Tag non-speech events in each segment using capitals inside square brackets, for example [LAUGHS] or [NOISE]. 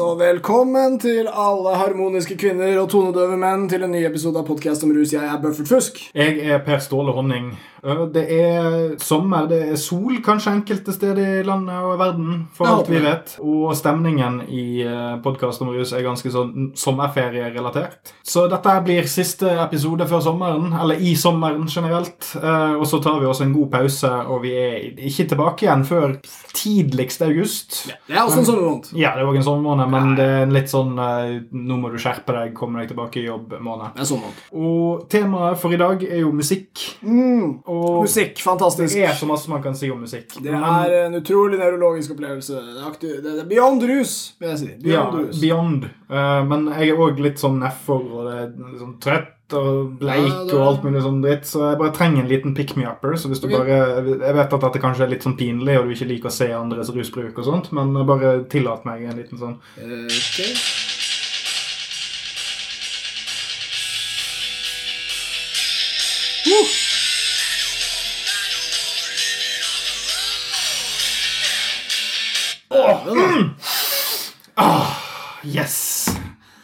Og velkommen til alle harmoniske kvinner og tonedøve menn til en ny episode av Podcast om rus. Jeg er Bøffert Fusk. Jeg er Per Ståle Honning. Øh, Det er sommer, det er sol kanskje enkelte steder i landet og verden, for alt vi vet. Og stemningen i podkast om rus er ganske sånn sommerferierelatert. Så dette blir siste episode før sommeren, eller i sommeren generelt. Eh, Og så tar vi oss en god pause, og vi er ikke tilbake igjen før tidligst august. Det er også en sommermåned. Ja, det er også en sommermåned, men det er en litt sånn eh, Nå må du skjerpe deg, komme deg tilbake i jobb-måned. Sommermåned. Og temaet for i dag er jo musikk. Mm. Musikk, fantastisk. det er så masse man kan si om musikk. Det er en utrolig nevrologisk opplevelse. Det er, beyond rus, vil jeg si. ja, Beyond rus. beyond. Eh, men jeg er òg litt sånn nedfor og det er sånn trøtt og bleik Ja, det- og alt mulig sånn dritt, så jeg bare trenger en liten pick me upper. Så hvis du okay. bare Jeg vet at dette kanskje er litt sånn pinlig, og du ikke liker å se andres rusbruk og sånt, men bare tillat meg en liten sånn Okay. ok. Uh. Åh, Ja, da. Yes!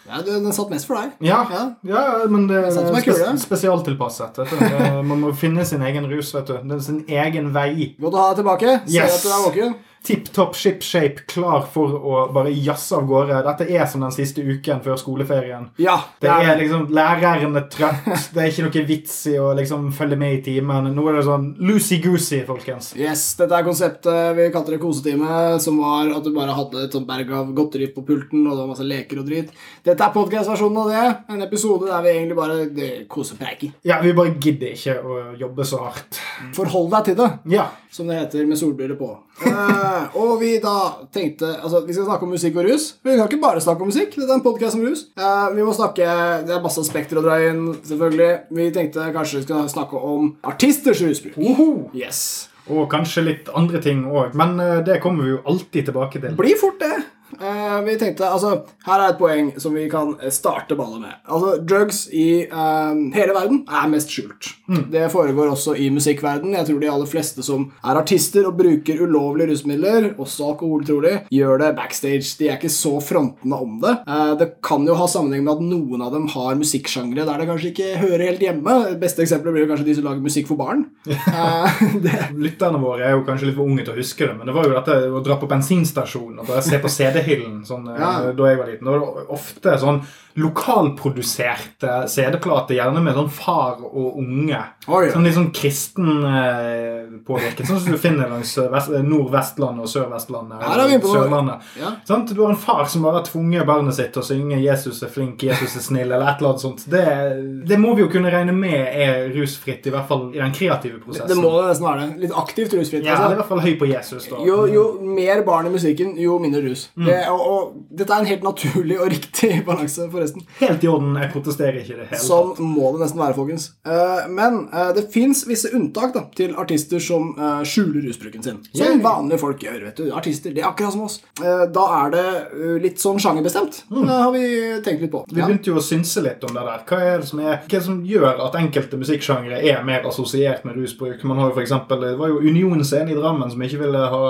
Ja, den satt mest for deg. Ja, Ja. ja men det er kule. spesialtilpasset. Vet du. Man må finne sin egen rus. vet du. Det er sin egen vei. Godt å ha deg tilbake. Se Yes. at du er våken. Tipp topp ship shape, klar for å bare jazze av gårde. Dette er som den siste uken før skoleferien. Ja, Det er liksom Læreren er trøtt. [LAUGHS] Det er ikke noe vits i å liksom følge med i timen. Nå er det sånn loosey-goosey, folkens. Yes, Dette er konseptet vi kalte det kosetime, som var at du bare hadde et sånt berg av godteri på pulten, og det var masse leker og drit. Dette er podkast-versjonen av det. En episode der vi egentlig bare det, kosepreiker. Ja, vi bare gidder ikke å jobbe så hardt. Forhold deg til det, Ja. som det heter med solbriller på. Eh, og vi da tenkte Altså, vi skal snakke om musikk og rus. Men vi kan ikke bare snakke om musikk. Dette er en podcast om rus. Uh, vi må snakke Det er masse spekter å dra inn, selvfølgelig. Vi tenkte kanskje vi skulle snakke om artisters rusbruk. Woho! Yes. Og kanskje litt andre ting òg. Men eh, det kommer vi jo alltid tilbake til. blir fort det. Eh, vi tenkte, altså, Her er et poeng som vi kan eh, starte ballet med. Altså, Drugs i eh, hele verden er mest skjult. Det foregår også i musikkverden. Jeg tror de aller fleste som er artister og bruker ulovlige rusmidler, også alkohol, trolig, gjør det backstage. De er ikke så frontende om det. Eh, det kan jo ha sammenheng med at noen av dem har musikksjangre der det kanskje ikke hører helt hjemme. Det beste eksempelet blir jo kanskje de som lager musikk for barn. [LAUGHS] Eh, det, Lytterne våre er jo kanskje litt for unge til å huske det, men det var jo dette å dra på bensinstasjonen og bare se på [LAUGHS] CD-hyllen sånn, eh, Ja. da jeg var liten. Var ofte sånn lokalproduserte CD-plater, gjerne med sånn far og unge. Oh, ja. Sånn litt sånn kristen eh, påvirket, sånn som du finner langs Nord-Vestlandet og Sør-Vestlandet. Noe. Sørlandet. Ja. Sånn, Du har en far som bare har tvunget barnet sitt til å synge 'Jesus er flink, Jesus er snill' eller et eller annet sånt. Det, det må vi jo kunne regne med er rusfritt, i hvert fall i den kreative prosessen. det må det nesten være det. Litt aktivt rusfritt. Ja, altså. det er i hvert fall høy på Jesus, da. Jo, jo mer barn i musikken, jo mindre rus. Mm. Det, og, og, dette er en helt naturlig og riktig [LAUGHS] balanse, forresten. Helt i orden. Jeg protesterer ikke i det hele Sånn må det nesten være, folkens. Eh, men eh, det fins visse unntak da, til artister som eh, skjuler rusbruken sin. Som vanlige folk gjør. vet du. Artister, det er akkurat som oss. Da er det litt sånn sjangerbestemt. Det har vi tenkt litt på. Mm. Vi begynte jo å synse litt om det der. Hva er det som, er, hva er det som gjør at enkelte musikksjangre er mer assosiert med rusbruk? Man har jo for eksempel, Det var jo Union Scene i Drammen som ikke ville ha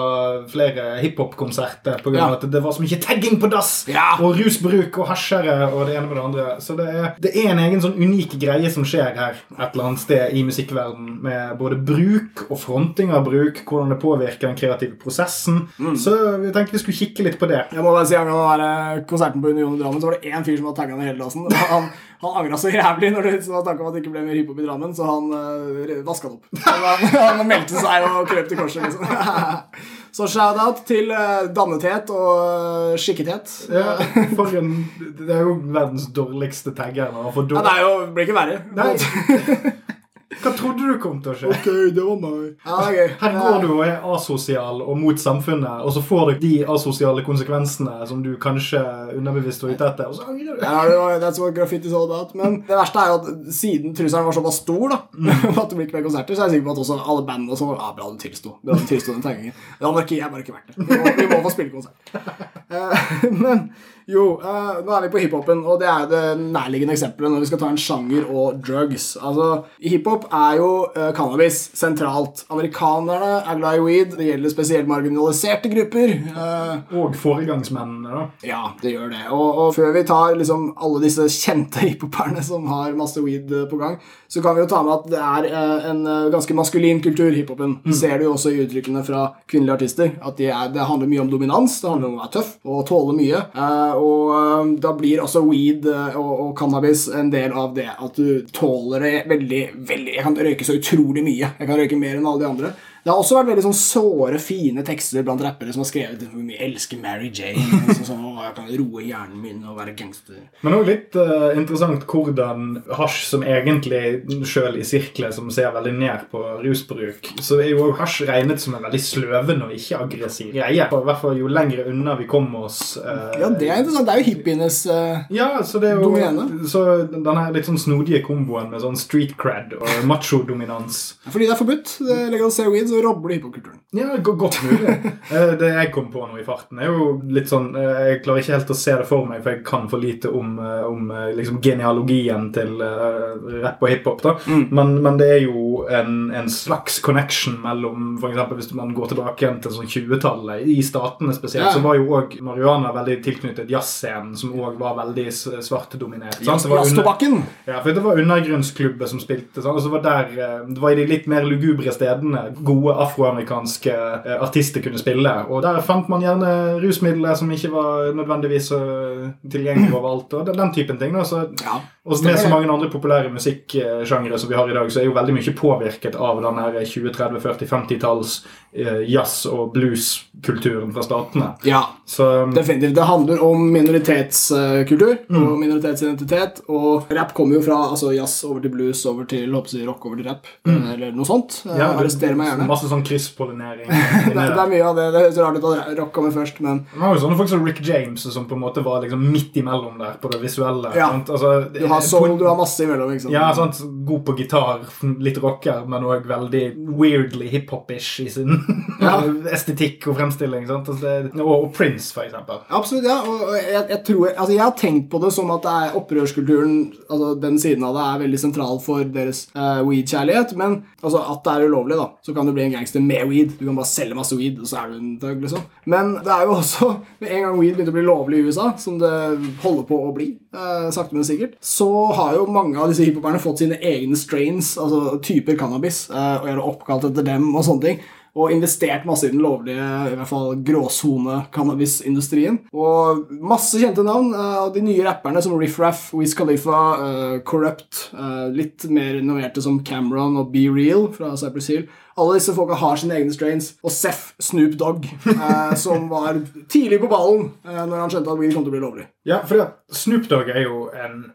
flere hiphop-konserter pga. Ja. at det var så mye tagging på dass! Ja. Og rusbruk og hasjere og det ene med det andre. Så det er, det er en egen sånn unik greie som skjer her et eller annet sted i musikkverden med både bruk og fronting av bruk, hvordan det påvirker den kreative prosessen. Mm. Så vi tenkte vi skulle kikke litt på det. Jeg må bare si Angående den eh, konserten på Union i Drammen, så var det én fyr som hadde tagga ned hele dassen. Han, han angra så jævlig når det var om at det ikke ble mer hiphop i Drammen, så han øh, vaska det opp. [LAUGHS] Han, han meldte seg og krøp til korset, liksom. [LAUGHS] Så shout-out til uh, dannethet og uh, skikkethet. Ja, en, det er jo verdens dårligste tagger. Ja, det er jo, blir ikke verre. Nei. [LAUGHS] Hva trodde du kom til å skje? Ok, det var meg. Er gøy. Her går du og er asosial og mot samfunnet, og så får du de asosiale konsekvensene som du kanskje underbevisst var ute etter, og så angrer du. Ja, det var, that's what graffiti is all about. Men det verste er jo at siden trusselen var såpass stor, da [LAUGHS] at det blir ikke mer konserter, så er jeg sikker på at også alle bandene og var ah, Bra du tilsto. Bra du tilsto den taggingen. Det anarki er bare ikke verdt det. Vi må, vi må få spille konsert. Eh, [LAUGHS] men jo, uh, nå er vi på hiphopen, og det er det nærliggende eksempelet når vi skal ta en sjanger og drugs. Altså, Hiphop er jo uh, cannabis sentralt. Amerikanerne er glad i weed. Det gjelder spesielt marginaliserte grupper. Uh, Og foregangsmennene, da. ja, det gjør det. Og, og før vi tar liksom alle disse kjente hiphoperne som har masse weed på gang, så kan vi jo ta med at det er en ganske maskulin kultur, hiphopen. Mm. ser du jo også i uttrykkene fra kvinnelige artister. At de er, det handler mye om dominans, det handler om å være tøff og tåle mye. Eh, og eh, da blir også weed eh, og, og cannabis en del av det. At du tåler det veldig, veldig Jeg kan røyke så utrolig mye. Jeg kan røyke mer enn alle de andre. Det har også vært veldig sånn såre, fine tekster blant rappere som har skrevet hvor mye jeg elsker Mary Jane. Liksom, Sånn, «Å, jeg kan roe hjernen min og være gangster. Men òg litt uh, interessant hvordan hasj, som egentlig sjøl i sirkler som ser veldig ned på rusbruk, så er jo hasj regnet som en veldig sløvende og ikke aggressiv greie. Og I hvert fall jo lenger unna vi kommer oss Uh, Ja, det er interessant. Det er jo hippienes uh, Ja, så det er jo Domene. Så denne litt sånn snodige komboen med sånn street cred og macho-dominans Fordi det er forbudt. Det legaliserer weed, så robber du hiphopkulturen. Ja, godt mulig. [LAUGHS] Eh, det jeg kom på nå i farten, er jo litt sånn eh, Jeg klarer ikke helt å se det for meg, for jeg kan for lite om, eh, om liksom genealogien til rapp og hiphop. da. Men, men det er jo en, en slags connection mellom eksempel Hvis man går tilbake igjen til sånn 20-tallet, i statene spesielt, Ja. så var jo òg marihuana veldig tilknyttet jazzscenen, som òg var veldig svartdominert. Jazztobakken! ja, for det var undergrunnsklubber som spilte. Sant? og så var der, eh, Det var i de litt mer lugubre stedene gode afroamerikanske eh, artister kunne spille. Og der fant man gjerne rusmidler som ikke var nødvendigvis tilgjengelig overalt. og den, den typen ting. Da. Så, Ja. Og med så mange andre populære musikksjangre som vi har i dag, så er jo veldig mye påvirket av den 20-30-40-50-talls eh, jazz- og blueskulturen fra statene. ja. Så Definitivt. Det handler om minoritetskultur Mm. og minoritetsidentitet. Og rap kommer jo fra altså jazz over til blues, over til håper rock, over til rap. Eller noe sånt. Mm. ja, Eh, Arrester meg gjerne. Masse sånn krysspollinering. Det, [LAUGHS] det er mye av det. Det høres rart ut at rock kommer først, men Det var jo sånne folk som Rick James, som på en måte var liksom midt imellom der på det visuelle. Ja. Altså, du har soul, du har masse imellom. sant? Ja, sånn God på gitar, litt rocker, men òg veldig weirdly hiphop-ish i sin [LAUGHS] Ja. estetikk og fremstilling. Sant? Altså, og, Prince, for eksempel. Absolutt, ja. Og jeg, jeg, tror, altså jeg har tenkt på det som at det er opprørskulturen altså Den siden av det er veldig sentral for deres uh, weed-kjærlighet. Men altså at det er ulovlig, da, så kan du bli en gangster med weed. Du kan bare selge masse weed, og så er du en thug, liksom. Men det er jo også [LAUGHS] Med en gang weed begynte å bli lovlig i USA, som det holder på å bli, uh, sakte, men sikkert, så har jo mange av disse hiphoperne fått sine egne strains, altså typer cannabis, uh, og gjerne oppkalt etter dem og sånne ting og investert masse i den lovlige i hvert fall gråsone-cannabisindustrien. Og masse kjente navn eh, av de nye rapperne som Riff Raff, Wiz Khalifa, uh, Corrupt, uh, litt mer innoverte som Cameron og Be Real fra Cypress Hill. Alle disse folka har sine egne strains. Og Seff Snoop Dogg, eh, som var tidlig på ballen eh, når han skjønte at weed kom til å bli lovlig. Ja, for Snoop Dogg er jo en,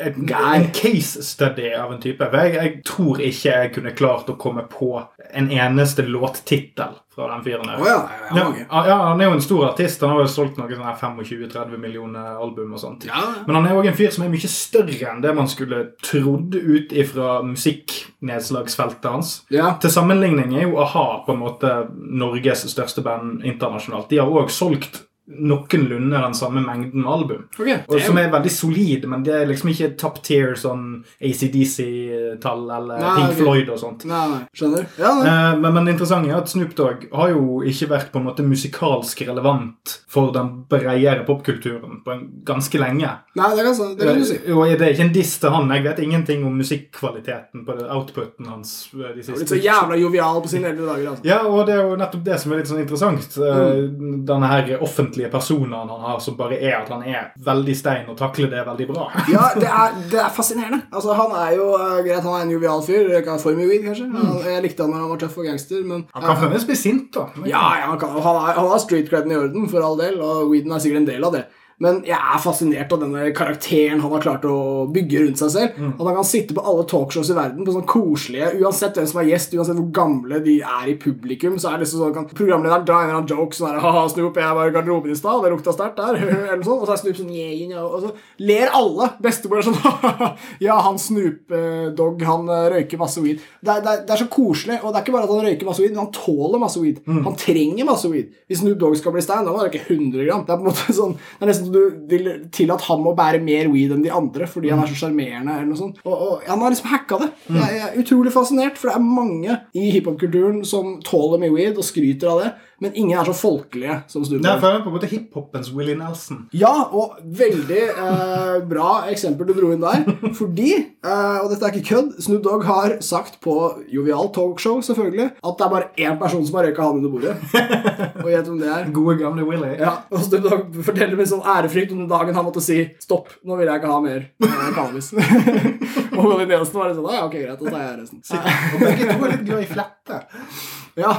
en, en case study av en type. Jeg, jeg tror ikke jeg kunne klart å komme på en eneste låttittel fra den fyren der. Å ja, ja, Ja, ja, han er jo en stor artist. Han har jo solgt noe sånn 25-30 millioner album og sånt. Ja. Men han er òg en fyr som er mye større enn det man skulle trodd ut ifra musikknedslagsfeltet hans. Ja. Til sammenligning er jo a-ha på en måte Norges største band internasjonalt. De har òg solgt noenlunde den samme mengden med album. Okay, Og som er veldig solid, men det er liksom ikke top tier sånn ACDC-tall eller Nei, Pink. Floyd og sånt. Nei, nei, skjønner. Ja, nei. Eh, Men, men det interessante er at Snoop Dogg har jo ikke vært på en måte musikalsk relevant for den bredere popkulturen på en ganske lenge. nei det, kan, det kan du si. Eh, Og det er ikke en diss til han. Jeg vet ingenting om musikkvaliteten på det, outputen hans. de siste. Litt så jævla jovial på sine eldre dager. altså. ja, og det er jo nettopp det som er litt sånn interessant. Eh, Mm. Denne her offentlige personen han har, som bare er at han er veldig stein og takler det veldig bra. [LAUGHS] Ja, det er, det er fascinerende. Altså, Han er jo uh, greit, han er en jovial fyr. For mye weed, kanskje. Han, jeg likte han når han var tøff og gangster, men Han kan fremdeles bli sint, da. Ja, ja han, kan, han, er, han har street creden i orden, for all del, og weeden er sikkert en del av det. Men jeg er fascinert av denne karakteren han har klart å bygge rundt seg selv. Mm. At han kan sitte på alle talkshows i verden på sånn koselige Uansett hvem som er gjest, uansett hvor gamle de er i publikum, så er det liksom sånn kan programlederen dra en eller annen joke sånn her Haha, Snoop, jeg var i garderoben i stad, det lukta sterkt der. [LAUGHS] eller noe sånt. Og så er Snoop sånn yeah, you know, Og så ler alle. Bestemor er sånn [LAUGHS] Ja, han Snoop-dog, han eh, røyker masse weed. Det er, det, er, det er så koselig. Og det er ikke bare at han røyker masse weed, men han tåler masse weed. Han trenger masse weed. Hvis Snoop Dogg skal bli stein, da må han røyke 100 gram. Det er på en måte [LAUGHS] sånn Det er nesten at du vil til at han må bære mer weed enn de andre fordi han er så sjarmerende. eller noe sånt. Og, og Han har liksom hacka det. Jeg, jeg er utrolig fascinert, for det er mange i hiphop-kulturen som tåler mye weed og skryter av det, men ingen er så folkelige som Nei, Dogg. for på en måte hiphopens Willie Nelson. Ja, og veldig eh, bra eksempel du dro inn der. Fordi, eh, og dette er ikke kødd, Snoop Dogg har sagt på Jovial Talkshow selvfølgelig, at det er bare én person som har røyka han under bordet. Og gjett hvem det er. Gode, gamle Willie. Ja, og Snoop Dogg forteller med sånn ærefrykt om den dagen han måtte si 'stopp, nå vil jeg ikke ha mer eh, cannabis'. og Willie Nelson var litt sånn 'ja, ok, greit, da tar jeg resten'. Og begge to er litt glad i flette. Ja,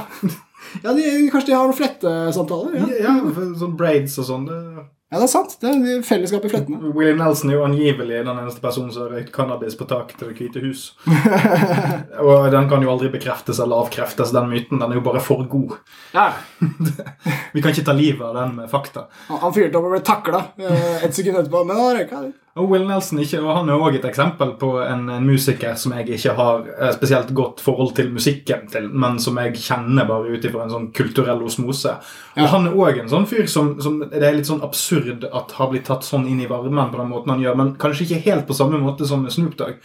ja de, kanskje de har noen flettesamtaler? Ja. Ja, sånn braids og sånn. ja, det er sant. Det er fellesskap i flettene. Willie Nelson er jo angivelig den eneste personen som har røykt cannabis på taket til Det hvite hus. [LAUGHS] og den kan jo aldri bekreftes eller avkreftes, den myten. Den er jo bare for god. Ja, [LAUGHS] Vi kan ikke ta livet av den med fakta. Han han fyrte opp og ble takla et sekund etterpå, men han røyka litt. Og Will Nelson ikke, og han er også et eksempel på en, en musiker som jeg ikke har eh, spesielt godt forhold til musikken til, men som jeg kjenner bare ut ifra en sånn kulturell osmose. Og han er òg en sånn fyr som, som det er litt sånn absurd at har blitt tatt sånn inn i varmen på den måten han gjør, men kanskje ikke helt på samme måte som Snoop Dogg.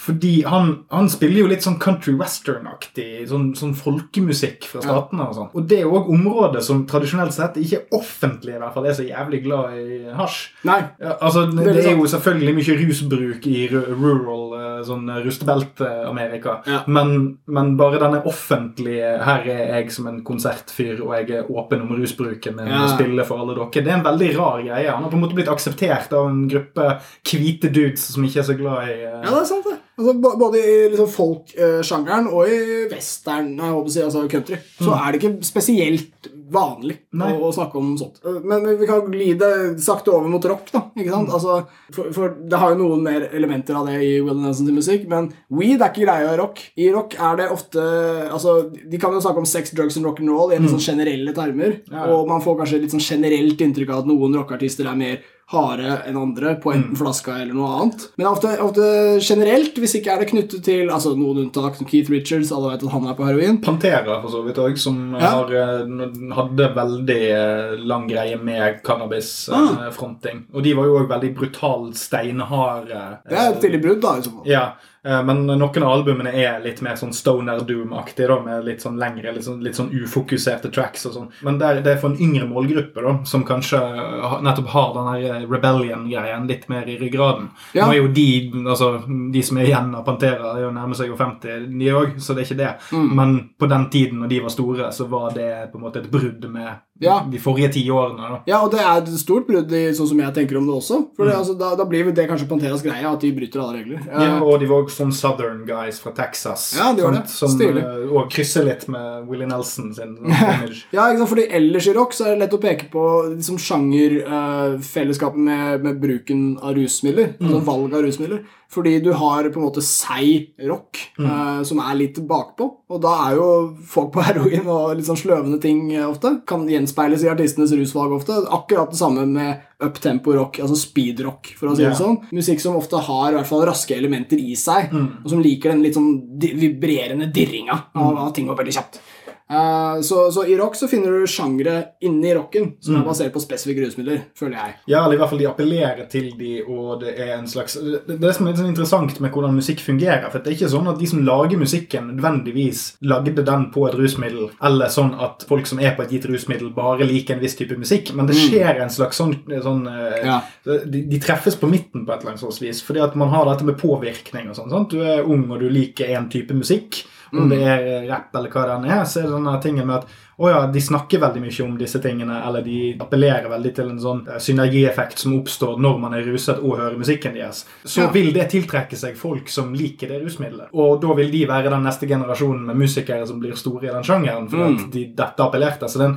Fordi han, han spiller jo litt sånn country western-aktig, sånn, sånn folkemusikk fra statene og sånn. Og det er òg områder som tradisjonelt sett ikke offentlig i hvert fall er så jævlig glad i hasj. Nei. Ja, altså, det, det er jo. Selvfølgelig mye rusbruk i rural eh, sånn rustebelte-Amerika. Ja. Men, men bare denne offentlige Her er jeg som en konsertfyr, og jeg er åpen om rusbruken min Ja. og spiller for alle dere. Det er en veldig rar greie. Han har på en måte blitt akseptert av en gruppe hvite dudes som ikke er så glad i uh... Ja, det er sant, det. Altså, både i liksom folk-sjangeren og i western, jeg håper å si, altså country, så er det ikke spesielt vanlig Nei. å, snakke om sånt. Eh, Men vi kan glide sakte over mot rock, da. ikke sant? Altså, for, for det har jo noen mer elementer av det i Will Nelsons musikk, men weed er ikke greia i rock. I rock er det ofte altså, De kan jo snakke om sex, drugs and rock'n'roll i litt sånn generelle termer, Ja. og man får kanskje litt sånn generelt inntrykk av at noen rockeartister er mer harde enn andre på enten flaska eller noe annet. Men ofte, ofte generelt, hvis ikke er det knyttet til altså noen unntak, som Keith Richards, alle vet at han er på heroin. Pantera, for så vidt òg, som Ja. har, eh, hadde veldig eh, lang greie med Ah. cannabisfronting. Og de var jo òg veldig brutalt steinharde. Det er et tidlig brudd, da, i så fall. Ja, eh, men noen av albumene er litt mer sånn stoner doom-aktig, med litt sånn lengre, litt sånn, litt sånn ufokuserte tracks og sånn. Men det er, det er for en yngre målgruppe, da, som kanskje nettopp har den her rebellion-greien litt mer i ryggraden. Ja. Nå er jo de, altså, de som er igjen av Pantera, er jo nærmer seg jo 50, de òg, så det er ikke det. Mm. Men på den tiden når de var store, så var det på en måte et brudd med Ja. de forrige ti årene. da. Ja, og det er et stort brudd sånn som jeg tenker om det også. For det, altså, da, da blir det kanskje Panteras greie, at de bryter alle regler. Ja, ja og de var også sånn Southern guys fra Texas. Ja, de var det. Som eh, og krysser litt med Willie Nelson sin image. [LAUGHS] Ja, ikke sant? fordi ellers i rock så er det lett å peke på liksom, sjangerfellesskapet med, med bruken av rusmidler. Altså valg av rusmidler. Fordi du har på en måte seig rock eh, som er litt bakpå. Og da er jo folk på [LAUGHS] heroin og litt sånn sløvende ting eh, ofte. Kan gjenspeiles i artistenes rusvalg ofte. Akkurat det samme med uptempo rock, altså speedrock, for å si det sånn. Musikk som ofte har i hvert fall raske elementer i seg, og som liker den litt sånn vibrerende dirringa av av ting går veldig kjapt. Eh, så, så i rock så finner du sjangre inni rocken som er basert på spesifikke rusmidler, føler jeg. Ja, eller i hvert fall de appellerer til de, og det er en slags Det, det er som er litt sånn interessant med hvordan musikk fungerer. For det er ikke sånn at de som lager musikken, nødvendigvis lagde den på et rusmiddel, eller sånn at folk som er på et gitt rusmiddel, bare liker en viss type musikk. Men det skjer en slags sånn, sånn eh, Ja. de, de treffes på midten på et eller annet slags vis. Fordi at man har dette med påvirkning og sånn. Du er ung, og du liker en type musikk. Om det er rapp eller hva det enn er, så er det denne tingen med at å ja, de snakker veldig mye om disse tingene, eller de appellerer veldig til en sånn eh, synergieffekt som oppstår når man er ruset og hører musikken deres. Så Ja. vil det tiltrekke seg folk som liker det rusmiddelet. Og da vil de være den neste generasjonen med musikere som blir store i den sjangeren, fordi at de, dette appellerte. Så den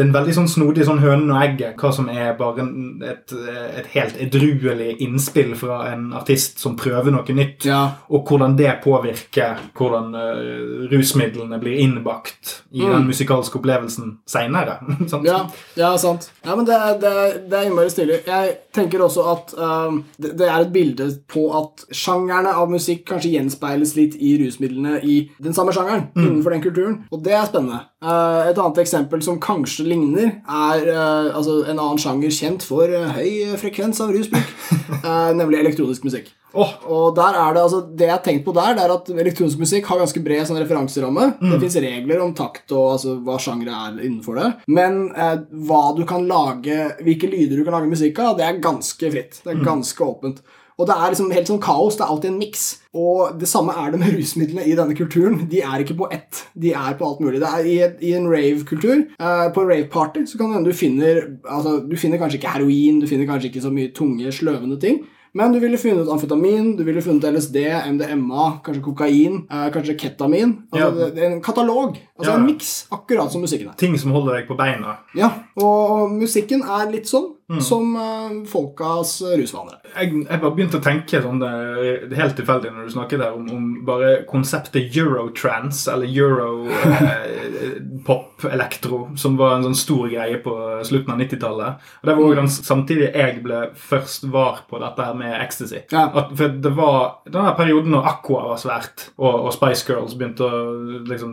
det er en veldig sånn snodig sånn hønen og egget, hva som er bare et, et helt edruelig innspill fra en artist som prøver noe nytt, Ja. og hvordan det påvirker hvordan uh, rusmidlene blir innbakt i den musikalske opplevelsen seinere. [LAUGHS] Ja, ja, sant. Ja, men det, det, det er innmari stilig. Jeg tenker også at um, det, det er et bilde på at sjangerne av musikk kanskje gjenspeiles litt i rusmidlene i den samme sjangeren innenfor den kulturen. Og det er spennende. Uh, et annet eksempel som kanskje ligner, er uh, altså en annen sjanger kjent for uh, høy frekvens av rusbruk, [LAUGHS] eh, nemlig elektronisk musikk. Oh. Og der er Det altså, det jeg har tenkt på der, det er at elektronisk musikk har ganske bred sånn referanseramme. Det fins regler om takt og altså, hva sjangere er innenfor det. Men eh, hva du kan lage, hvilke lyder du kan lage musikk av, det er ganske fritt. Det er ganske åpent. Og det er liksom helt sånn kaos. Det er alltid en miks. Og det samme er det med rusmidlene i denne kulturen. De er ikke på ett. De er på alt mulig. Det er I, i en rave-kultur, eh, på rave-party, så kan det hende du finner altså, Du finner kanskje ikke heroin, du finner kanskje ikke så mye tunge, sløvende ting. Men du ville funnet amfetamin, du ville funnet LSD, MDMA, kanskje kokain, eh, kanskje ketamin. Altså, Ja. en katalog. Altså Ja. en miks, akkurat som musikken er. ting som holder deg på beina. Ja, og musikken er litt sånn som eh, folkas rusvanere. Jeg, jeg bare begynte å tenke sånn helt tilfeldig når du snakket der om, om bare konseptet eurotrans, eller euro-pop-elektro, [LAUGHS] som var en sånn stor greie på slutten av 90-tallet. Og Det var også den samtidig jeg ble først var på dette her med ecstasy. Ja. At, for det var denne perioden når Aqua var svært, og, og Spice Girls begynte å liksom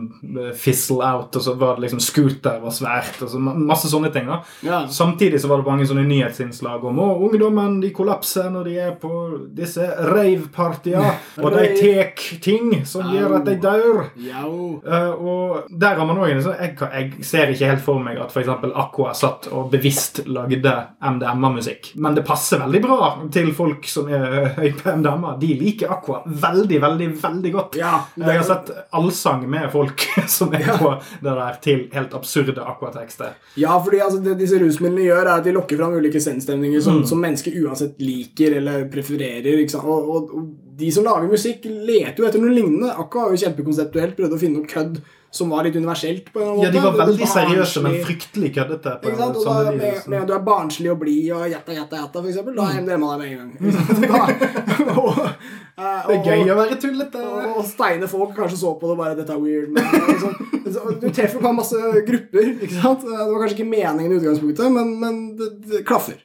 fizzle out, og så var det liksom Scooter var svært, og så masse sånne ting. da. Ja. Samtidig så var det mange sånne nyhetsinnslag om å, ungdommen de kollapser når de er på disse rave-partyer, og de tek ting som gjør at de dør. Eh, og der har man også en sånn jeg, jeg ser ikke helt for meg at f.eks. Aqua satt og bevisst lagde MDMA-musikk. Men det passer veldig bra til folk som er høy på MDMA. De liker Aqua veldig, veldig, veldig godt. Ja, Jeg har sett allsang med folk [LAUGHS] som er [LAUGHS] på det der til helt absurde Aqua-tekster. Ja, fordi altså, det disse rusmidlene gjør, er at de lokker fram ulike sendstemninger som, som mennesker uansett liker eller prefererer. Og, og, og de som lager musikk, leter jo etter noe lignende. Aqua var jo kjempekonseptuelt, prøvde å finne noe kødd som var litt universelt. på en måte. Ja, de var veldig veldig seriøse, men fryktelig køddete. på en måte. Da, med, med du er barnslig og blid og jatta, jatta, jatta, f.eks. da MDMA der med en gang. [LAUGHS] Da, [LAUGHS] og, Det er og- gøy å være tullete. og, og steine folk kanskje så på det bare 'Dette er weird'. Men, liksom, du treffer på masse grupper. ikke sant? Det var kanskje ikke meningen i utgangspunktet, men, men det, det klaffer.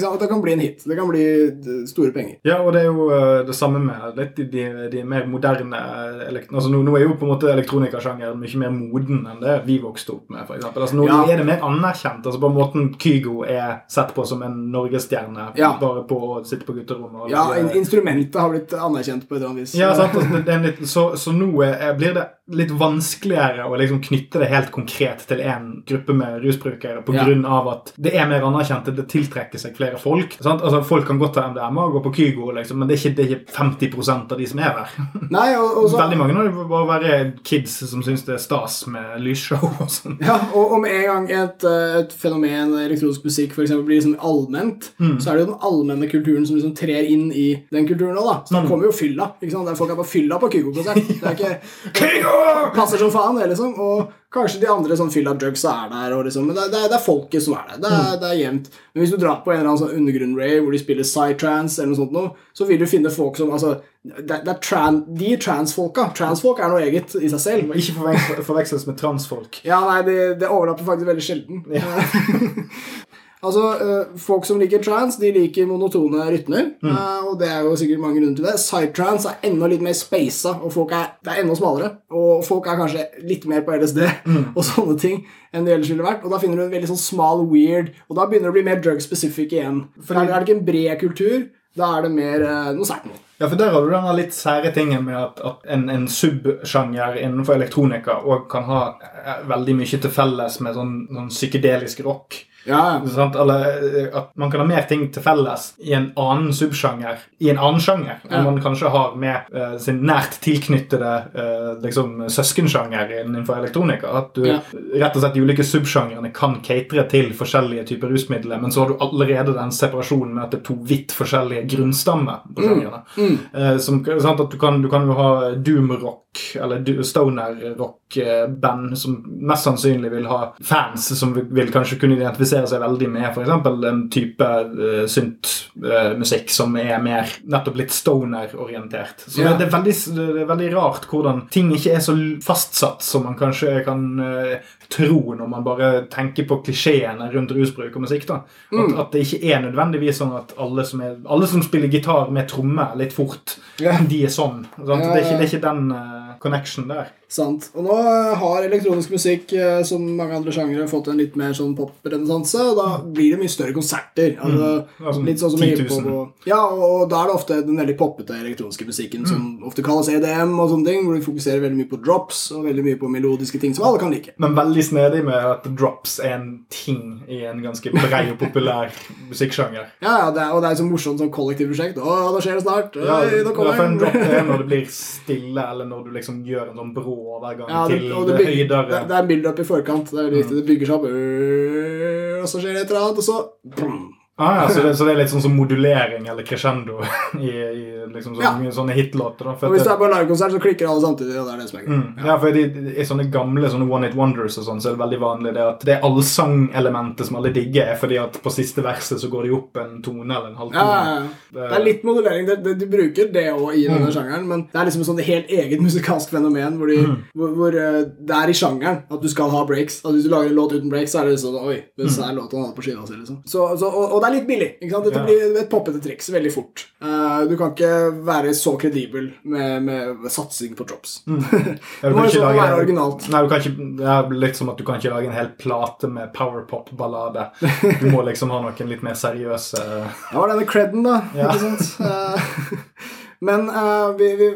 Sant? Det kan bli en hit. Det kan bli eh, store penger. Ja, og det er jo eh, det samme med litt de, de, mer moderne elekt altså, nå, nå er jo på en måte elektronikasjangeren mye mer moden enn det vi vokste opp med. For eksempel. altså, nå Ja. er det mer anerkjent. altså På måten Kygo er sett på som en norgesstjerne Ja. bare på å sitte på gutterommet. Ja, in instrumentet har blitt anerkjent på et eller annet vis. Ja, sant? Altså, litt, så, så nå er, blir det litt vanskeligere å liksom knytte det helt konkret til en gruppe med rusbrukere på Ja. grunn av at det er mer anerkjent, det tiltrekker seg flere folk. Sant? Altså, folk kan godt ta MDMA og gå på Kygo, liksom, men det er ikke, det er ikke 50% av de som er der. [LAUGHS] Nei, og, og så, Veldig mange av dem bare være kids som syns det er stas med lysshow og sånn. ja, og om en gang et, eh, et fenomen, elektronisk musikk, for eksempel, blir liksom allment, Mm. så er det jo den allmenne kulturen som liksom trer inn i den kulturen òg, da. Så da Mm. kommer jo fylla. ikke sant? Der folk er på fylla på Kygo-konsert. Det er ikke [LAUGHS] Kygo! passer som faen, det, liksom. Og kanskje de andre sånn fylla drugsa er der, liksom, men det, det, det er folket som er der. Det er, det er jevnt. Men hvis du drar på en eller annen sånn undergrunn-rave hvor de spiller psytrance eller noe sånt noe, så vil du finne folk som altså, det, er tran, De transfolka. Transfolk er noe eget i seg selv. Ikke forveksles, med transfolk. Ja, nei, det, det overlapper faktisk veldig sjelden. [LAUGHS] altså, eh, Folk som liker trans, de liker monotone rytmer. eh, og det er jo sikkert mange grunner til det. Psytrance er enda litt mer spasa, og folk er, det er enda smalere. Og folk er kanskje litt mer på LSD [LAUGHS] og sånne ting enn de ellers ville vært. Og da finner du en veldig sånn smal weird, og da begynner det å bli mer drug specific igjen. For her er det ikke en bred kultur, da er det mer eh, noe sært noe. Ja, for der har du denne litt sære tingen med at, at en, en subsjanger innenfor elektronika òg kan ha veldig mye til felles med sånn, sånn psykedelisk rock. Ja. Eller eh, at man kan ha mer ting til felles i en annen subsjanger i en annen sjanger enn Ja. man kanskje har med uh, sin nært tilknyttede uh, liksom, søskensjanger innenfor elektronika. At du Ja. rett og slett de ulike subsjangrene kan catere til forskjellige typer rusmidler, men så har du allerede den separasjonen med at det er to vidt forskjellige grunnstammer på sjangrene. Uh, som, sant? At du kan, du kan jo ha doom-rock eller stoner-rock-band som mest sannsynlig vil ha fans som vil, kanskje kunne identifisere seg veldig med f.eks. en type uh, synt-musikk som er mer nettopp litt stoner-orientert. Så yeah. det, er veldig, det er veldig rart hvordan ting ikke er så fastsatt som man kanskje kan uh, tro når man bare tenker på klisjeene rundt rusbruk og musikk. da. At, at det ikke er nødvendigvis sånn at alle som, er, alle som spiller gitar med tromme litt fort, yeah. de er sånn. Ja, Det, er ikke, det er ikke den uh, connection der. Sant. Og nå eh, har elektronisk musikk, eh, som mange andre sjangere, fått en litt mer sånn pop-renessanse, og da blir det mye større konserter. Altså, Ja, sånn litt sånn som 10 000. og Ja, og, da er det ofte den veldig poppete elektroniske musikken som ofte kalles EDM og sånne ting, hvor de fokuserer veldig mye på drops og veldig mye på melodiske ting som alle kan like. Men veldig snedig med at drops er en ting i en ganske brei og populær musikksjanger. [LAUGHS] Ja, ja, det er, og det er så morsomt sånn kollektivprosjekt. Å, da skjer det snart. Ja, Oi, nå ja, kommer for en drop er når [LAUGHS] det blir stille, eller når du liksom gjør en sånn brå overgang Ja, det, til det, bygger, høyder. det, det er en build-up i forkant. Det er viktig. Det bygger seg opp, øh, og så skjer det et eller annet, og så. Ah, ja, [LAUGHS] så, det, så det er litt sånn som modulering eller crescendo [LAUGHS] i, i liksom sånne, sånne hitlåter. Og hvis det det, er på en livekonsert, så klikker alle samtidig, og det er det som er gøy. mm, ja, for i, i sånne gamle sånne One Hit Wonders og sånn, så er det veldig vanlig det at det allsangelementet som alle digger, er fordi at på siste verset så går de opp en tone eller en Ja, halvtone. ja, ja. Det er litt modulering. Det, det, de bruker det òg i denne sjangeren, men det er liksom et sånn helt eget musikalsk fenomen hvor, de, hvor, hvor eh, det er i sjangeren at du skal ha breaks. Altså Hvis du lager en låt uten breaks, så er det sånn Oi, hvis det er låta han hadde på skiva si, liksom. Så, så, og, og det er litt billig. ikke sant? Dette Ja. blir et poppete triks veldig fort. Uh, du kan ikke være så kredibel med, med satsing på drops. [LAUGHS] Ja, Det må liksom være originalt. Nei, du kan ikke, det er litt som at du kan ikke lage en hel plate med powerpop-ballade. Du må [LAUGHS] liksom ha noen litt mer seriøse Det var denne creden, da. Ja. Ikke sant? Eh, [LAUGHS] Men uh, vi, vi,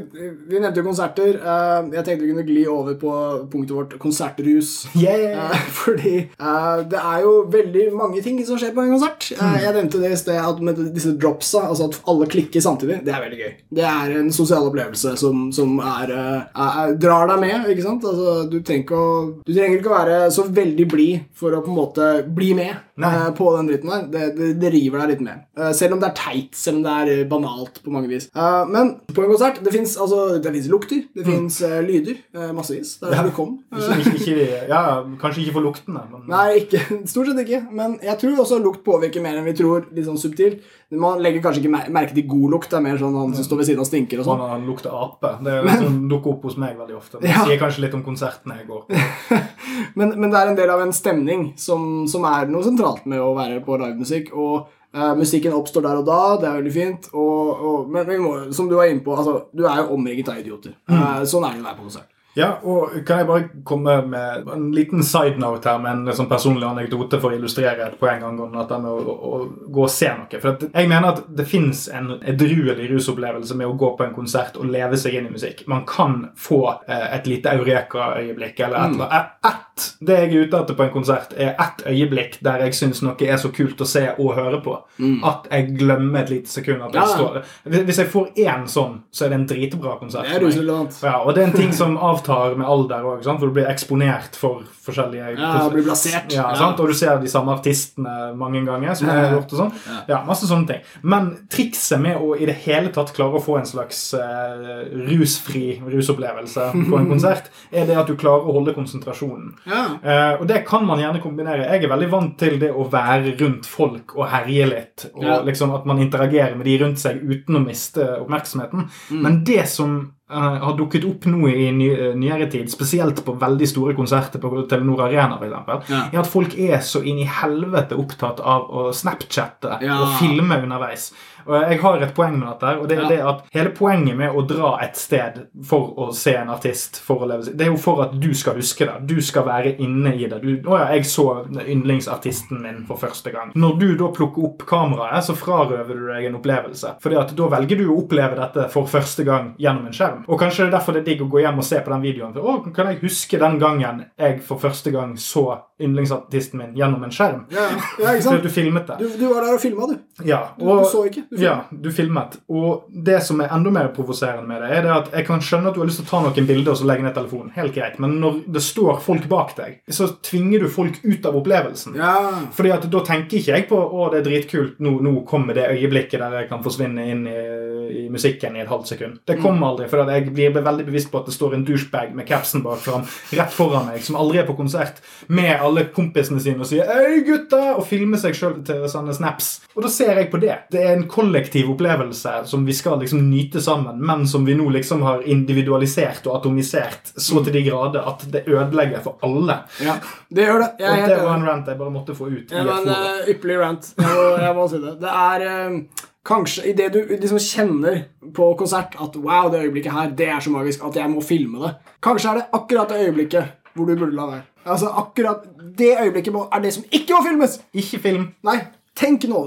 vi nevnte jo konserter. Uh, jeg tenkte vi kunne gli over på punktet vårt konsertrus. Yeah! Uh, fordi eh, det er jo veldig mange ting som skjer på en konsert. Eh, jeg nevnte det i sted at med disse dropsa, altså at alle klikker samtidig, det er veldig gøy. Det er en sosial opplevelse som, som er, er, drar deg med. ikke sant? Altså, du, trenger å, du trenger ikke å være så veldig blid for å på en måte bli med på den dritten der. Det, det, det river deg litt med. Selv om det er teit, selv om det er banalt på mange vis. Eh, men på en konsert det fins altså, lukter, det fins lyder. Uh, massevis. Det er Ja. det kom. [LAUGHS] Ikke, ikke, ja, kanskje ikke for luktene, men Nei, ikke, [LAUGHS] stort sett ikke. Men jeg tror også lukt påvirker mer enn vi tror. Litt sånn subtilt. Man legger kanskje ikke mer- merke til god lukt. Det er mer sånn han som står ved siden av stinker og sånn. han, lukter ape. Det er liksom, dukker opp hos meg veldig ofte. Det [LAUGHS] Ja. sier kanskje litt om konsertene jeg går på. Men, men det er en del av en stemning som, som er noe sentralt med å være på livemusikk. Og eh, musikken oppstår der og da, det er veldig fint. Og, og, men vi må, som du var inne på, altså, du er jo omringet av idioter. Uh, sånn er det å være på konsert. Ja, og Kan jeg bare komme med en liten side note her med en sånn personlig anekdote for å illustrere et poeng angående dette med å, å, å gå og se noe? For jeg mener at det fins en edruelig rusopplevelse med å gå på en konsert og leve seg inn i musikk. Man kan få eh, et lite eureka-øyeblikk eller et eller annet. Det jeg er ute etter på en konsert, er ett øyeblikk der jeg syns noe er så kult å se og høre på at jeg glemmer et lite sekund at jeg Ja. står Hvis jeg får én sånn, så er det en dritbra konsert. Det er for. Ja, og det er en ting som avtar med alder òg, for du blir eksponert for forskjellige Ja, blir blasert. Ja, Ja. Og du ser de samme artistene mange ganger. som jeg har gjort og sånn. Ja, masse sånne ting. Men trikset med å i det hele tatt klare å få en slags uh, rusfri rusopplevelse på en [LAUGHS] konsert, er det at du klarer å holde konsentrasjonen. Ja. Eh, og det kan man gjerne kombinere. Jeg er veldig vant til det å være rundt folk og herje litt. Og Ja. liksom at man interagerer med de rundt seg uten å miste oppmerksomheten. Mm. Men det som har dukket opp nå i eh, nyere tid, spesielt på veldig store konserter på Telenor Arena, eksempel, Ja. er at folk er så inn i helvete opptatt av å snapchatte Ja. og filme underveis. Og jeg har et poeng med dette, og det er Ja. det at hele poenget med å dra et sted for å se en artist, for å leve det er jo for at du skal huske det. Du skal være inne i det. Du, å ja, jeg så yndlingsartisten min for første gang. Når du da plukker opp kameraet, så frarøver du deg en opplevelse. Fordi at da velger du å oppleve dette for første gang gjennom en skjerm. Og kanskje det er derfor det er digg å gå hjem og se på den videoen. For, å, kan jeg huske den gangen jeg for første gang så yndlingsartisten min gjennom en skjerm? Ja, ja, ikke sant? [LAUGHS] du filmet det. Du, du var der og filma, du. Ja, Du, du så ikke. Du filmet. ja, du filmet. Og det som er enda mer provoserende med det, er det at jeg kan skjønne at du har lyst til å ta noen bilder og så legge ned telefonen. Helt greit. Men når det står folk bak deg, så tvinger du folk ut av opplevelsen. Ja. Fordi at Da tenker ikke jeg på å det er dritkult, nå, nå kommer det øyeblikket der jeg kan forsvinne inn i, i musikken i et halvt sekund. Det kommer aldri, for jeg blir veldig bevisst på at det står en douchebag med capsen bak fram, rett foran meg, som aldri er på konsert, med alle kompisene sine og sier 'Hei, gutta!' og filmer seg sjøl til sånne snaps. Og da ser jeg på det. Det er en kollektiv opplevelse som vi skal liksom nyte sammen, men som vi nå liksom har individualisert og atomisert så til de grader at det ødelegger for alle. ja. Det gjør det. Jeg Og det var en rant jeg bare måtte få ut. Ja, Det var et en forum. eh, ypperlig rant. Jeg må, jeg må si det. Det er eh, Kanskje idet du liksom kjenner på konsert at wow, det øyeblikket her, det er så magisk at jeg må filme det. Kanskje er det akkurat det øyeblikket hvor du burde la være. Altså akkurat det øyeblikket er det som ikke må filmes! Ikke film. Nei, tenk nå.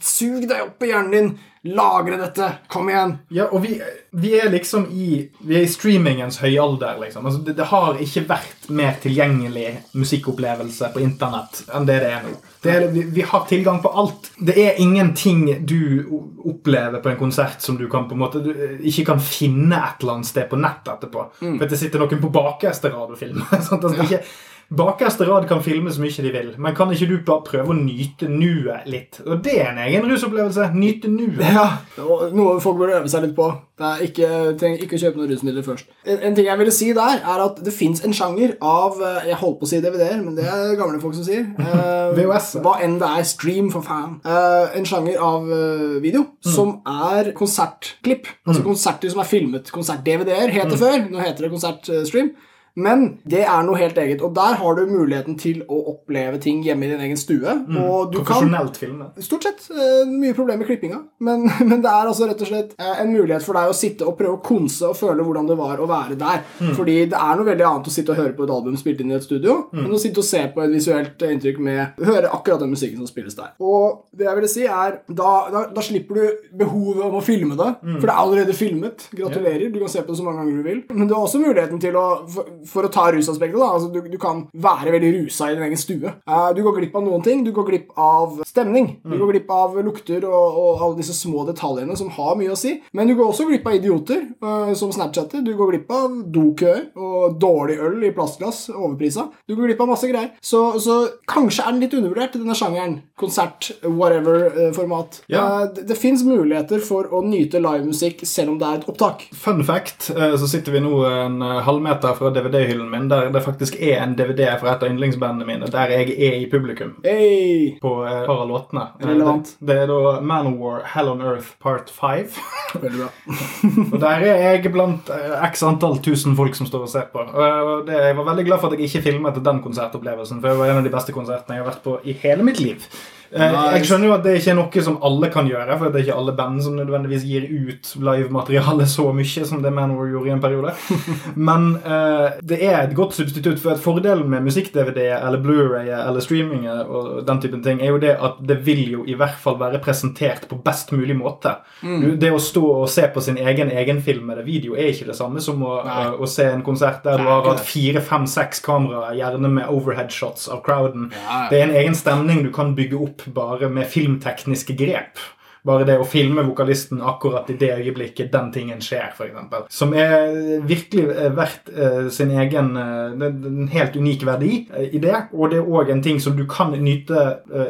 Sug deg opp i hjernen din. Lagre dette. Kom igjen. Ja, og vi, vi er liksom i Vi er i streamingens høyalder, liksom. Altså, det, det har ikke vært mer tilgjengelig musikkopplevelse på internett enn det det er nå. Det er, vi, vi har tilgang på alt. Det er ingenting du opplever på en konsert som du kan på en måte du eh, ikke kan finne et eller annet sted på nett etterpå. For at det sitter noen på bakerste rad og filmer. [LAUGHS] sant? Altså, Bakerste rad kan filme så mye de vil, men kan ikke du bare prøve å nyte nuet litt? Og det er en egen rusopplevelse. Nyte nuet. [LAUGHS] Ja, Noe folk burde øve seg litt på. Det ikke, treng, ikke kjøpe noen rusmidler først. En, en ting jeg ville si der, er at det fins en sjanger av eh, Jeg holdt på å si DVD-er, men det er gamle folk som sier. [LAUGHS] Eh, VHS. Hva enn det er. Stream, for faen. Eh, en sjanger av eh, video som er konsertklipp. Altså konserter som er filmet. Konsert-DVD-er het det før. Nå heter det konsertstream. Men det er noe helt eget, og der har du muligheten til å oppleve ting hjemme i din egen stue. Og du kan film. Stort sett eh, mye problemer med klippinga, men, [LAUGHS] men det er altså rett og slett eh, en mulighet for deg å sitte og prøve å konse og føle hvordan det var å være der. Fordi det er noe veldig annet å sitte og høre på et album spilt inn i et studio, enn å sitte og se på et visuelt inntrykk med Høre akkurat den musikken som spilles der. Og det jeg ville si, er da, da, da slipper du behovet om å filme det, for det er allerede filmet. Gratulerer. Du kan se på det så mange ganger du vil. Men du har også muligheten til å For, å ta rusaspektet, da. Altså, du, du kan være veldig rusa i din egen stue. Uh, du går glipp av noen ting. Du går glipp av stemning. Du går glipp av lukter og, og alle disse små detaljene som har mye å si. Men du går også glipp av idioter uh, som Snapchatter. Du går glipp av dokøer og dårlig øl i plastglass, overprisa. Du går glipp av masse greier. Så, så kanskje er den litt undervurdert, denne sjangeren. Konsert, whatever-format. Ja. det det fins muligheter for å nyte livemusikk selv om det er et opptak. Fun fact, eh, så sitter vi nå en eh, halvmeter fra DVD-hyllen min, der det faktisk er en DVD fra et av yndlingsbandene mine, der jeg er i publikum. Hey! På eh, et par av låtene. Eh, Relevant. Det, det er da Manowar Hell on Earth Part 5. [LAUGHS] Veldig bra. [LAUGHS] og der er jeg blant eh, x antall tusen folk som står og ser på. Og det, jeg var veldig glad for at jeg ikke filmet den konsertopplevelsen, for det var en av de beste konsertene jeg har vært på i hele mitt liv. Eh. Jeg skjønner jo at det ikke er noe som alle kan gjøre, for det er ikke alle band som nødvendigvis gir ut livemateriale så mye som det Manor gjorde i en periode. [LAUGHS] Men eh, det er et godt substitutt, for at fordelen med musikk-DVD eller Blu-ray eller streaming og den typen ting, er jo det at det vil jo i hvert fall være presentert på best mulig måte. Mm. det å stå og se på sin egen egenfilmede video er ikke det samme som å, Nei. å se en konsert der du har hatt fire, fem, seks kameraer, gjerne med overhead shots av crowden. Ja. Det er en egen stemning du kan bygge opp bare med filmtekniske grep. Bare det å filme vokalisten akkurat i det øyeblikket den tingen skjer, f.eks. Som er virkelig eh, verdt eh, sin egen eh, En helt unik verdi i det. Og det er òg en ting som du kan nyte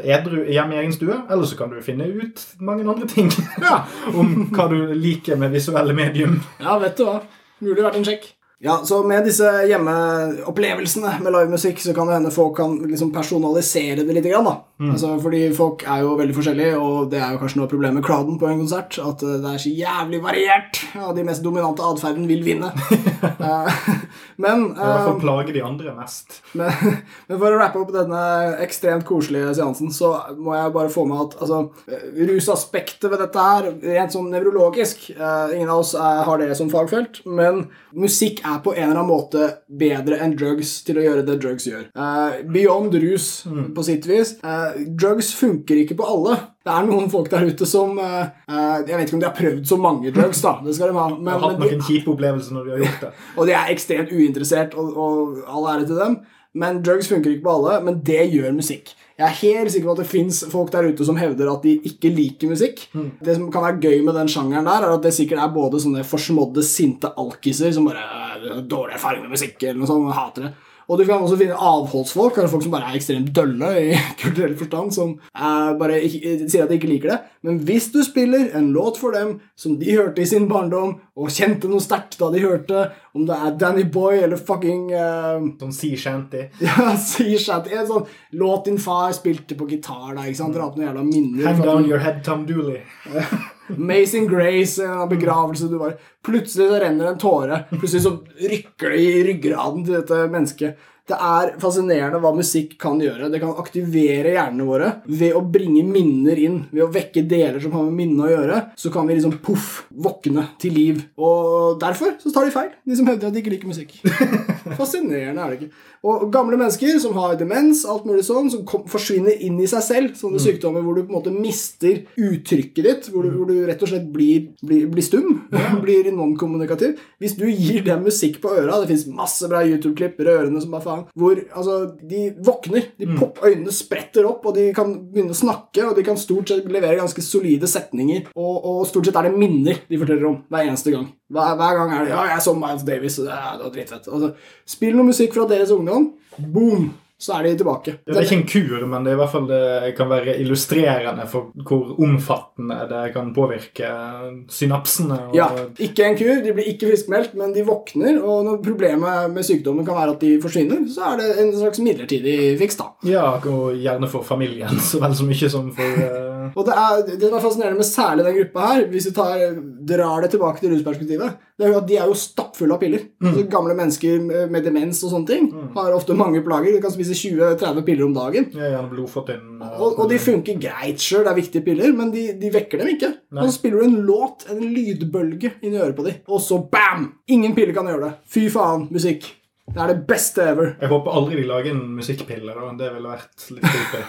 edru hjemme i egen stue. Eller så kan du finne ut mange andre ting Ja. [LAUGHS] om hva du liker med visuelle medium. Ja, vet du hva. Mulig vært en sjekk. Ja, så Med disse hjemmeopplevelsene med livemusikk så kan det hende folk kan liksom personalisere det litt. Grann, da. Altså, fordi folk er jo veldig forskjellige, og det er jo kanskje noe av problemet med crowden på en konsert. At eh, det er så jævlig variert, og de mest dominante atferden vil vinne. [LAUGHS] Eh, [LAUGHS] men, I hvert fall eh, plage de andre mest. men, [LAUGHS] men for å rappe opp denne ekstremt koselige seansen, så må jeg bare få med at altså, rusaspektet ved dette her, rent sånn nevrologisk Ingen av oss er, har det som fagfelt, men musikk er på en eller annen måte bedre enn drugs til å gjøre det drugs gjør. Uh, beyond rus, på sitt vis. Uh, drugs funker ikke på alle. Det er noen folk der ute som uh, Jeg vet ikke om de har prøvd så mange drugs, da. Det skal de ha. Men, har hatt noen kjipe opplevelser når de har gjort det. [LAUGHS] og de er ekstremt uinteressert, og, og all ære til dem. Men drugs funker ikke på alle, men det gjør musikk. Jeg er helt sikker på at det fins folk der ute som hevder at de ikke liker musikk. Det som kan være gøy med den sjangeren der, er at det sikkert er både sånne forsmådde, sinte alkiser som bare «Øh, Dårlig erfaring med musikk, eller noe sånt, hater det. Og du kan også finne avholdsfolk, eller folk som bare er ekstremt dølle i [LAUGHS] kulturell forstand, som er bare ikke, sier at de ikke liker det. Men hvis du spiller en låt for dem som de hørte i sin barndom, og kjente noe sterkt da de hørte, om det er Danny Boy eller fucking Som Sånn sea shanty. [LAUGHS] ja, Sea shanty, en sånn låt din far spilte på gitar, da, ikke sant? Dra opp noen jævla minner. Hang down your head, Tom Dooley. [LAUGHS] Amazing Grace, en begravelse du var Plutselig så renner en tåre. Plutselig så rykker det i ryggraden til dette mennesket. Det er fascinerende hva musikk kan gjøre. Det kan aktivere hjernene våre ved å bringe minner inn. Ved å vekke deler som har med minnet å gjøre. Så kan vi liksom poff våkne til liv. Og derfor så tar de feil, de som hevder at de ikke liker musikk. [LAUGHS] Fascinerende er det ikke. Og gamle mennesker som har demens, alt mulig sånn, som kom, forsvinner inn i seg selv. Sånne sykdommer hvor du på en måte mister uttrykket ditt. Hvor du, hvor du rett og slett blir, blir, blir stum. [LAUGHS] blir non-kommunikativ. Hvis du gir dem musikk på øra Det fins masse bra YouTube-klipp, rørende som bare faen, hvor altså, de våkner. De pop, øynene spretter opp, og de kan begynne å snakke, og de kan stort sett levere ganske solide setninger. Og, og stort sett er det minner de forteller om hver eneste gang. Hver, hver gang er det 'Ja, jeg så Miles Davis, det, er- var dritfett'. Altså, spill noe musikk fra deres ungdom. Boom! Så er de tilbake. Det er ikke en kur, men det er i hvert fall det kan være illustrerende for hvor omfattende det kan påvirke synapsene. Og, Ja, ikke en kur, de blir ikke friskmeldt, men de våkner. Og når problemet med sykdommen kan være at de forsvinner, så er det en slags midlertidig fiks, da. ja, og gjerne for familien så vel så mye som for eh, Og det, er, det som er fascinerende med særlig den gruppa her, hvis vi tar, drar det tilbake til rusperspektivet, det er jo at de er jo stappfulle av piller. Altså, gamle mennesker med, demens og sånne ting har ofte mange plager. De kan spise 20-30 piller om dagen. ja, gjerne inn, Og, og de funker greit sjøl, det er viktige piller, men de, de vekker dem ikke. Og så spiller du en låt, en lydbølge, inn i øret på dem, og så bam! Ingen piller kan gjøre det. Fy faen, musikk. Det er det beste ever. Jeg håper aldri de lager en musikkpille. da. Det ville vært litt creepy. [LAUGHS]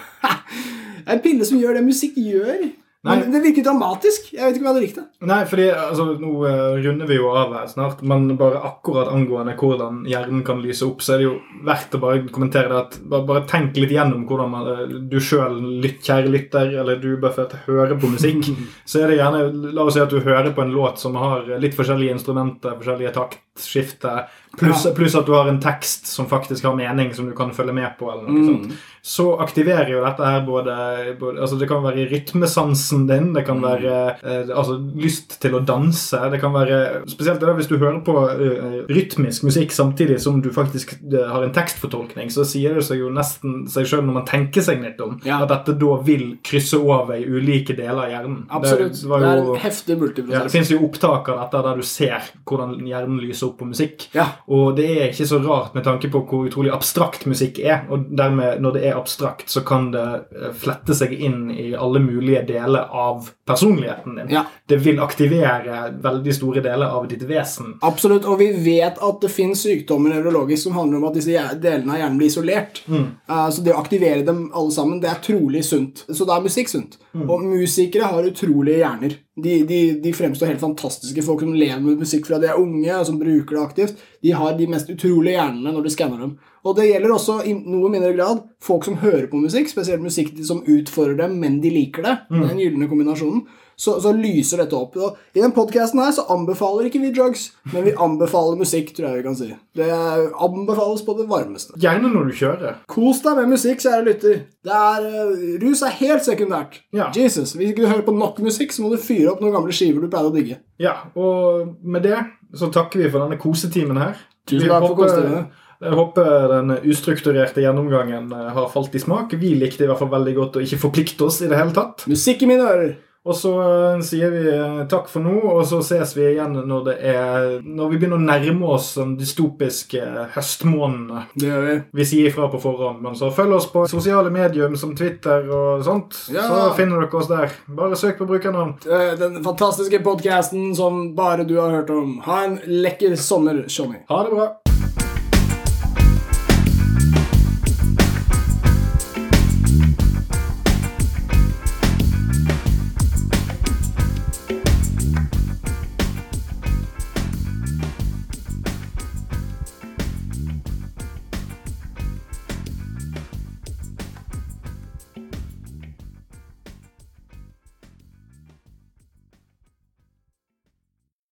En pille som gjør det musikk gjør. Nei. Men det virker dramatisk. Jeg vet ikke om jeg hadde likt det. Nei, fordi altså, Nå uh, runder vi jo av her snart, men bare akkurat angående hvordan hjernen kan lyse opp, så er det jo verdt å bare kommentere det at bare, bare tenk litt gjennom hvordan man, eh, du sjøl, kjære lytter, eller du Buffett, hører på musikk. [LAUGHS] så er det gjerne La oss si at du hører på en låt som har litt forskjellige instrumenter, forskjellige taktskifte, pluss plus at du har en tekst som faktisk har mening, som du kan følge med på, eller noe sånt. Så aktiverer jo dette her både, både altså Det kan være rytmesansen din, det kan være eh, altså lyst til å danse. Det kan være Spesielt det der hvis du hører på uh, rytmisk musikk samtidig som du faktisk uh, har en tekstfortolkning, så sier det seg jo nesten seg sjøl når man tenker seg litt om, Ja. at dette da vil krysse over i ulike deler av hjernen. Absolutt. Det, Det, var er en heftig ja, det multiprosess. fins jo opptak av dette der du ser hvordan hjernen lyser opp på musikk. Ja. Og det er ikke så rart med tanke på hvor utrolig abstrakt musikk er. Og dermed, når det er abstrakt, så kan det eh, flette seg inn i alle mulige deler av personligheten din. Ja. Det vil aktivere veldig store deler av ditt vesen. Absolutt, og vi vet at det fins sykdommer nevrologisk som handler om at disse delene av hjernen blir isolert. Eh, så det å aktivere dem alle sammen, det er trolig sunt. Så da er musikk sunt. Og musikere har utrolige hjerner. De, de, de fremstår helt fantastiske. Folk som lever med musikk fra de er unge, og som bruker det aktivt, de har de mest utrolige hjernene når du skanner dem. Og det gjelder også i noe mindre grad folk som hører på musikk, spesielt musikk som utfordrer dem, men de liker det. Den gylne kombinasjonen. Så, så lyser dette opp. Og I den podcasten her så anbefaler ikke vi drugs, men vi anbefaler musikk, tror jeg vi kan si. Det anbefales på det varmeste. Gjerne når du kjører. Kos deg med musikk, kjære lytter. Det er, eh, rus er helt sekundært. Ja. Jesus, Hvis ikke du hører på nok musikk, så må du fyre opp noen gamle skiver du pleide å digge. Ja, og med det så takker vi for denne kosetimen her. Tusen takk for kosetimen. Jeg håper den ustrukturerte gjennomgangen eh, har falt i smak. Vi likte i hvert fall veldig godt å ikke forplikte oss i det hele tatt. Musikk i mine ører. Og så eh, sier vi eh, takk for nå, og så ses vi igjen når det er Når vi begynner å nærme oss den dystopiske høstmånedene. Det gjør vi. Vi sier ifra på forhånd, men så følg oss på sosiale medium som Twitter og sånt. Ja. Så finner dere oss der. Bare søk på brukernavn. Eh, Den fantastiske podcasten som bare du har hørt om. Ha en lekker sommer, Johnny. Ha det bra.